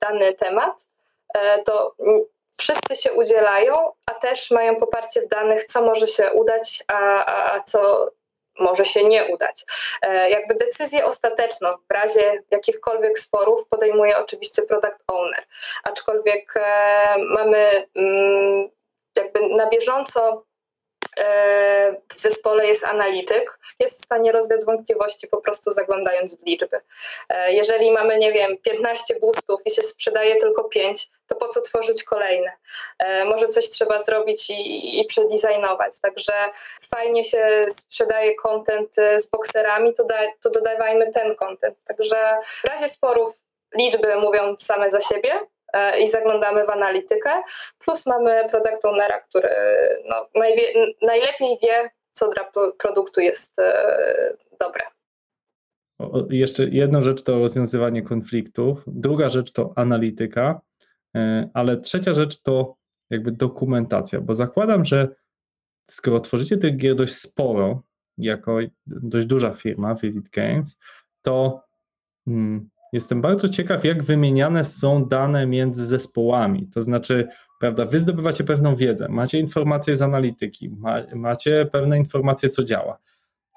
dany temat, to wszyscy się udzielają, a też mają poparcie w danych, co może się udać, a, a, a co może się nie udać. E, jakby decyzję ostateczną w razie jakichkolwiek sporów podejmuje oczywiście product owner, aczkolwiek e, mamy mm, jakby na bieżąco w zespole jest analityk, jest w stanie rozwiać wątpliwości po prostu zaglądając w liczby. Jeżeli mamy, nie wiem, 15 boostów i się sprzedaje tylko 5, to po co tworzyć kolejne? E, może coś trzeba zrobić i, i przedesignować. Także fajnie się sprzedaje content e, z bokserami, to, da, to dodawajmy ten content. Także w razie sporów liczby mówią same za siebie, e, i zaglądamy w analitykę, plus mamy product ownera, który no, najlepiej wie, co dla produktu jest dobre. O, jeszcze jedna rzecz to rozwiązywanie konfliktów, druga rzecz to analityka, ale trzecia rzecz to jakby dokumentacja, bo zakładam, że skoro tworzycie tych gier dość sporo, jako dość duża firma, Vivid Games, to hmm, jestem bardzo ciekaw, jak wymieniane są dane między zespołami. To znaczy, prawda, wy zdobywacie pewną wiedzę, macie informacje z analityki, ma, macie pewne informacje, co działa.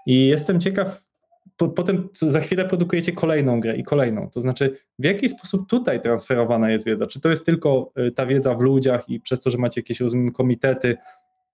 I jestem ciekaw, po, potem za chwilę produkujecie kolejną grę i kolejną. To znaczy, w jaki sposób tutaj transferowana jest wiedza? Czy to jest tylko y, ta wiedza w ludziach i przez to, że macie jakieś, rozumiem, komitety,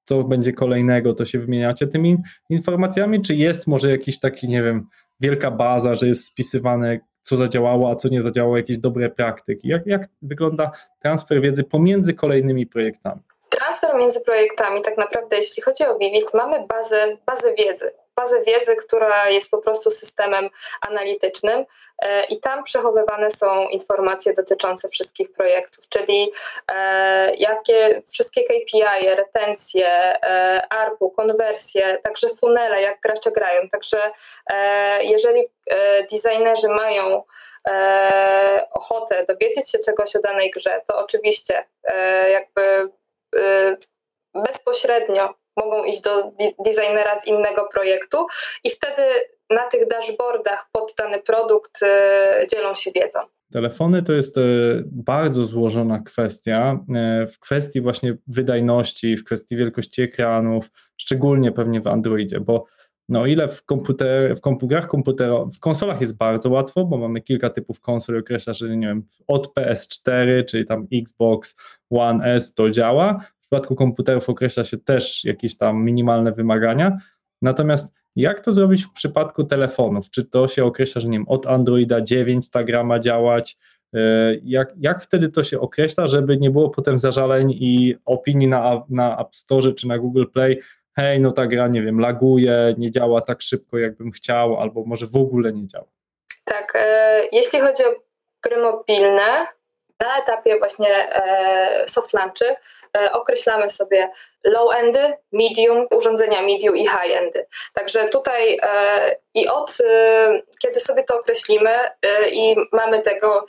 co będzie kolejnego, to się wymieniacie tymi informacjami, czy jest może jakiś taki, nie wiem, wielka baza, że jest spisywane, co zadziałało, a co nie zadziałało, jakieś dobre praktyki. Jak, jak wygląda transfer wiedzy pomiędzy kolejnymi projektami? Transfer między projektami, tak naprawdę, jeśli chodzi o Vivid, mamy bazę, bazę wiedzy bazę wiedzy, która jest po prostu systemem analitycznym e, i tam przechowywane są informacje dotyczące wszystkich projektów, czyli e, jakie wszystkie KPI, retencje, e, ARPU, konwersje, także funele, jak gracze grają. Także jeżeli designerzy mają ochotę dowiedzieć się czegoś o danej grze, to oczywiście jakby bezpośrednio mogą iść do designera z innego projektu i wtedy na tych dashboardach pod dany produkt e, dzielą się wiedzą. Telefony to jest e, bardzo złożona kwestia e, w kwestii właśnie wydajności, w kwestii wielkości ekranów, szczególnie pewnie w Androidzie, bo no ile w, komputer, w komputerach komputerowych, w konsolach jest bardzo łatwo, bo mamy kilka typów konsol i określa, że nie wiem, od PS4, czyli tam Xbox One S to działa, przypadku komputerów określa się też jakieś tam minimalne wymagania. Natomiast jak to zrobić w przypadku telefonów? Czy to się określa, że nie wiem, od Androida 9 ta gra ma działać? E, jak, jak wtedy to się określa, żeby nie było potem zażaleń i opinii na, na App Store czy na Google Play, hej, no ta gra, nie wiem, laguje, nie działa tak szybko, jakbym chciał, albo może w ogóle nie działa? Tak, e, jeśli chodzi o gry mobilne, na etapie właśnie e, soft launchy określamy sobie low-endy, medium, urządzenia medium i high-endy. Także tutaj e, i od kiedy sobie to określimy i mamy tego,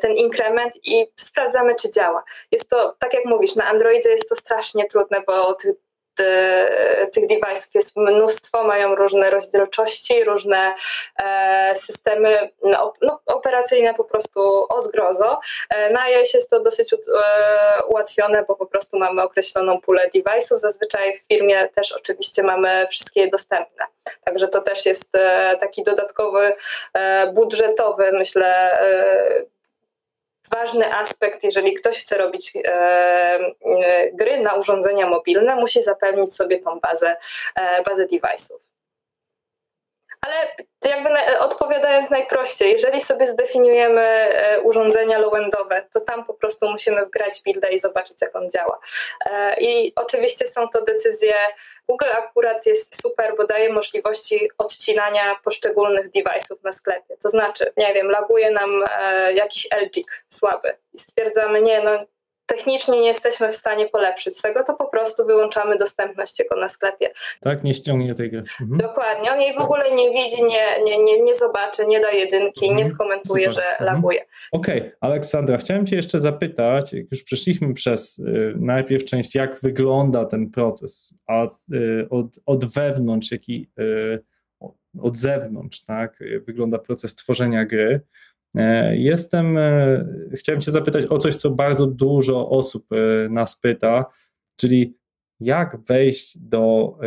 ten inkrement i sprawdzamy, czy działa. Jest to, tak jak mówisz, na Androidzie jest to strasznie trudne, bo tych E, tych device'ów jest mnóstwo, mają różne rozdzielczości, różne e, systemy no, no, operacyjne po prostu o zgrozo. E, na iOS jest to dosyć ułatwione, bo po prostu mamy określoną pulę device'ów. Zazwyczaj w firmie też oczywiście mamy wszystkie dostępne. Także to też jest taki dodatkowy budżetowy, myślę, ważny aspekt, jeżeli ktoś chce robić e, e, gry na urządzenia mobilne, musi zapewnić sobie tą bazę, e, bazę device'ów. Ale jakby odpowiadając najprościej, jeżeli sobie zdefiniujemy e, urządzenia low-endowe, to tam po prostu musimy wgrać builda i zobaczyć, jak on działa. E, I oczywiście są to decyzje. Google akurat jest super, bo daje możliwości odcinania poszczególnych device'ów na sklepie. To znaczy, nie wiem, laguje nam e, jakiś LG słaby i stwierdzamy, nie, no technicznie nie jesteśmy w stanie polepszyć tego, to po prostu wyłączamy dostępność jego na sklepie. Tak, nie ściągnie tej gry. Mhm. Dokładnie, on jej w ogóle nie widzi, nie, nie, nie, nie zobaczy, nie da jedynki, mhm. nie skomentuje, Super. że mhm. laguje. Okej, okay. Aleksandra, chciałem Cię jeszcze zapytać, jak już przeszliśmy przez y, najpierw część, jak wygląda ten proces, a y, od, od wewnątrz, jak i y, od zewnątrz, tak, wygląda proces tworzenia gry, jestem, e, chciałem Cię zapytać o coś, co bardzo dużo osób e, nas pyta, czyli jak wejść do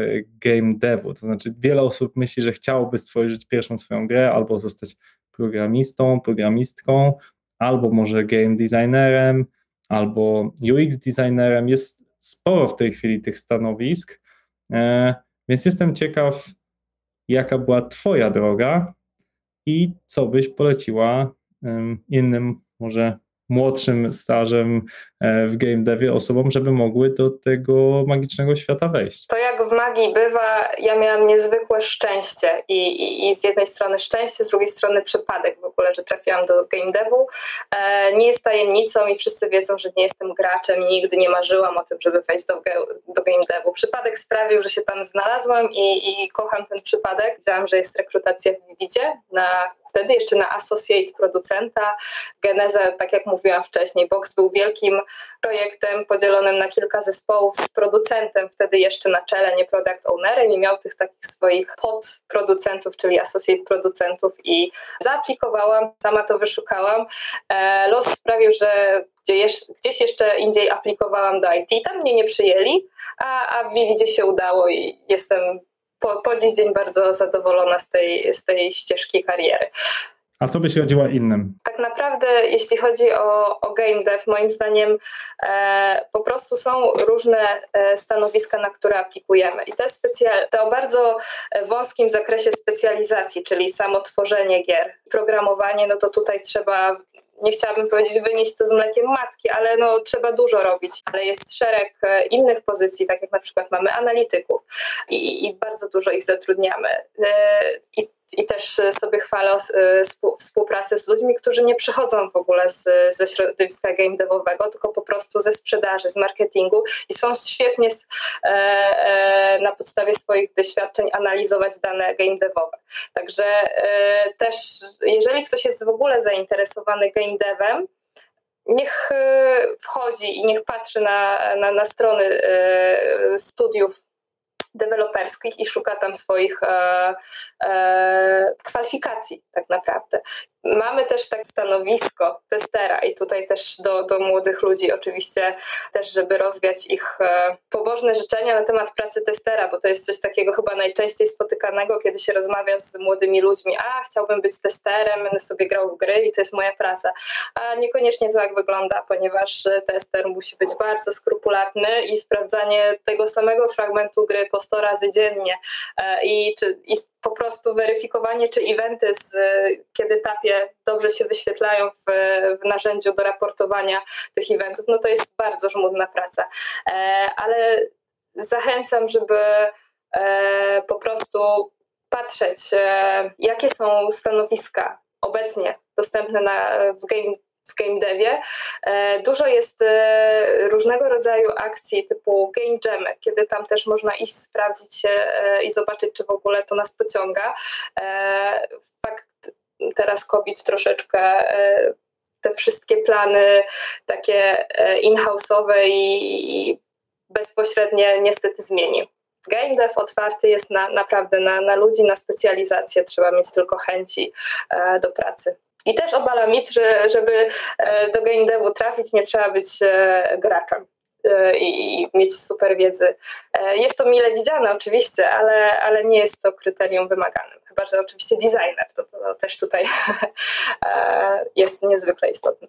game devu. To znaczy, wiele osób myśli, że chciałoby stworzyć pierwszą swoją grę albo zostać programistą, programistką, albo może game designerem, albo UX designerem. Jest sporo w tej chwili tych stanowisk, więc jestem ciekaw, jaka była Twoja droga i co byś poleciła innym, może młodszym stażem w game devie osobom, żeby mogły do tego magicznego świata wejść. To jak w magii bywa, ja miałam niezwykłe szczęście i, i, i z jednej strony szczęście, z drugiej strony przypadek w ogóle, że trafiłam do game devu. E, nie jest tajemnicą i wszyscy wiedzą, że nie jestem graczem i nigdy nie marzyłam o tym, żeby wejść do, do game devu. Przypadek sprawił, że się tam znalazłam i, i kocham ten przypadek. Wiedziałam, że jest rekrutacja w Vividzie na wtedy jeszcze na associate producenta. Geneza, tak jak mówiłam wcześniej, Box był wielkim projektem podzielonym na kilka zespołów z producentem, wtedy jeszcze na czele, nie product ownerem i miał tych takich swoich podproducentów, czyli associate producentów i zaaplikowałam, sama to wyszukałam. E, los sprawił, że gdzieś jeszcze indziej aplikowałam do IT, tam mnie nie przyjęli, a, a w Vividzie się udało i jestem po, po dziś dzień bardzo zadowolona z tej, z tej ścieżki kariery. A co byś radziła innym? Tak naprawdę, jeśli chodzi o, o game dev, moim zdaniem e, po prostu są różne e, stanowiska, na które aplikujemy. I te, specjal- te o bardzo wąskim zakresie specjalizacji, czyli samo tworzenie gier, programowanie, no to tutaj trzeba nie chciałabym powiedzieć wynieść to z mlekiem matki, ale no, trzeba dużo robić. Ale jest szereg e, innych pozycji, tak jak na przykład mamy analityków i, i bardzo dużo ich zatrudniamy. E, I i też sobie chwalę e, współpracę z ludźmi, którzy nie przychodzą w ogóle z, ze środowiska game devowego, tylko po prostu ze sprzedaży, z marketingu i są świetnie e, e, na podstawie swoich doświadczeń analizować dane game devowe. Także e, też, jeżeli ktoś jest w ogóle zainteresowany game devem, niech e, wchodzi i niech patrzy na, na, na strony e, studiów deweloperskich i szuka tam swoich e, e, kwalifikacji tak naprawdę. Mamy też tak stanowisko testera i tutaj też do, do młodych ludzi oczywiście też, żeby rozwiać ich e, pobożne życzenia na temat pracy testera, bo to jest coś takiego chyba najczęściej spotykanego, kiedy się rozmawia z młodymi ludźmi, a chciałbym być testerem, będę sobie grał w gry i to jest moja praca. A niekoniecznie to tak wygląda, ponieważ tester musi być bardzo skrupulatny i sprawdzanie tego samego fragmentu gry po 100 razy dziennie e, i, czy, i po prostu weryfikowanie, czy eventy, z, kiedy tapie dobrze się wyświetlają w, w narzędziu do raportowania tych eventów, no to jest bardzo żmudna praca. E, ale zachęcam, żeby e, po prostu patrzeć, e, jakie są stanowiska obecnie dostępne na, w game w game devie. E, dużo jest e, różnego rodzaju akcji typu game jam, kiedy tam też można iść, sprawdzić się e, i zobaczyć, czy w ogóle to nas pociąga. Fakt, teraz COVID troszeczkę te wszystkie plany takie in-house'owe i bezpośrednie niestety zmieni. Game dev otwarty jest na, naprawdę na, na ludzi, na specjalizację, trzeba mieć tylko chęci do pracy. I też obala mit, że żeby e, do game devu trafić, nie trzeba być e, graczem e, i mieć super wiedzy. Jest to mile widziane oczywiście, ale, ale nie jest to kryterium wymaganym. Chyba, że oczywiście designer, to, to też tutaj *laughs* jest niezwykle istotny.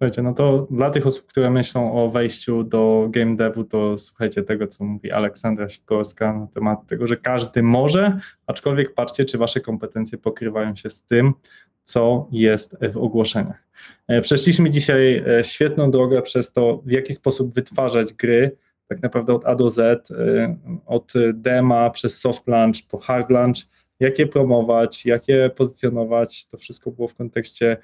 Słuchajcie, no to dla tych osób, które myślą o wejściu do game devu, to słuchajcie tego, co mówi Aleksandra Sikorska na temat tego, że każdy może, aczkolwiek patrzcie, czy wasze kompetencje pokrywają się z tym, co jest w ogłoszeniach. E, przeszliśmy dzisiaj e, świetną drogę przez to, w jaki sposób wytwarzać gry, tak naprawdę od A do Z, e, od dema przez soft launch po hard launch, jak je promować, jak je pozycjonować. To wszystko było w kontekście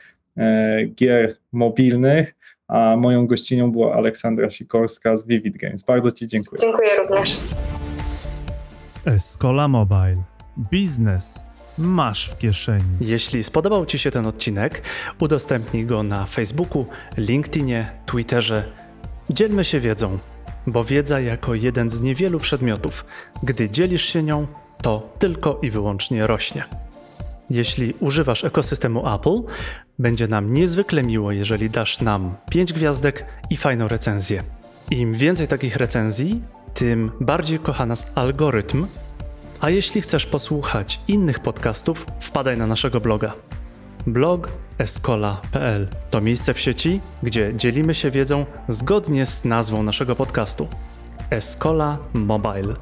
gier mobilnych, a moją gościnią była Aleksandra Sikorska z Vivid Games. Bardzo Ci dziękuję. Dziękuję również. Escola Mobile. Biznes masz w kieszeni. Jeśli spodobał Ci się ten odcinek, udostępnij go na Facebooku, LinkedInie, Twitterze. Dzielmy się wiedzą, bo wiedza jako jeden z niewielu przedmiotów, gdy dzielisz się nią, to tylko i wyłącznie rośnie. Jeśli używasz ekosystemu Apple, będzie nam niezwykle miło, jeżeli dasz nam 5 gwiazdek i fajną recenzję. Im więcej takich recenzji, tym bardziej kocha nas algorytm a jeśli chcesz posłuchać innych podcastów, wpadaj na naszego bloga. Blog escola.pl to miejsce w sieci, gdzie dzielimy się wiedzą zgodnie z nazwą naszego podcastu. Escola Mobile.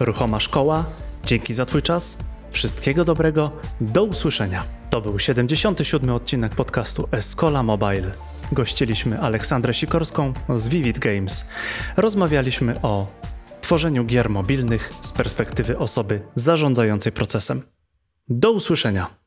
Ruchoma szkoła. Dzięki za Twój czas. Wszystkiego dobrego. Do usłyszenia. To był 77. odcinek podcastu Escola Mobile. gościliśmy Aleksandrę Sikorską z Vivid Games. Rozmawialiśmy o tworzeniu gier mobilnych z perspektywy osoby zarządzającej procesem. Do usłyszenia.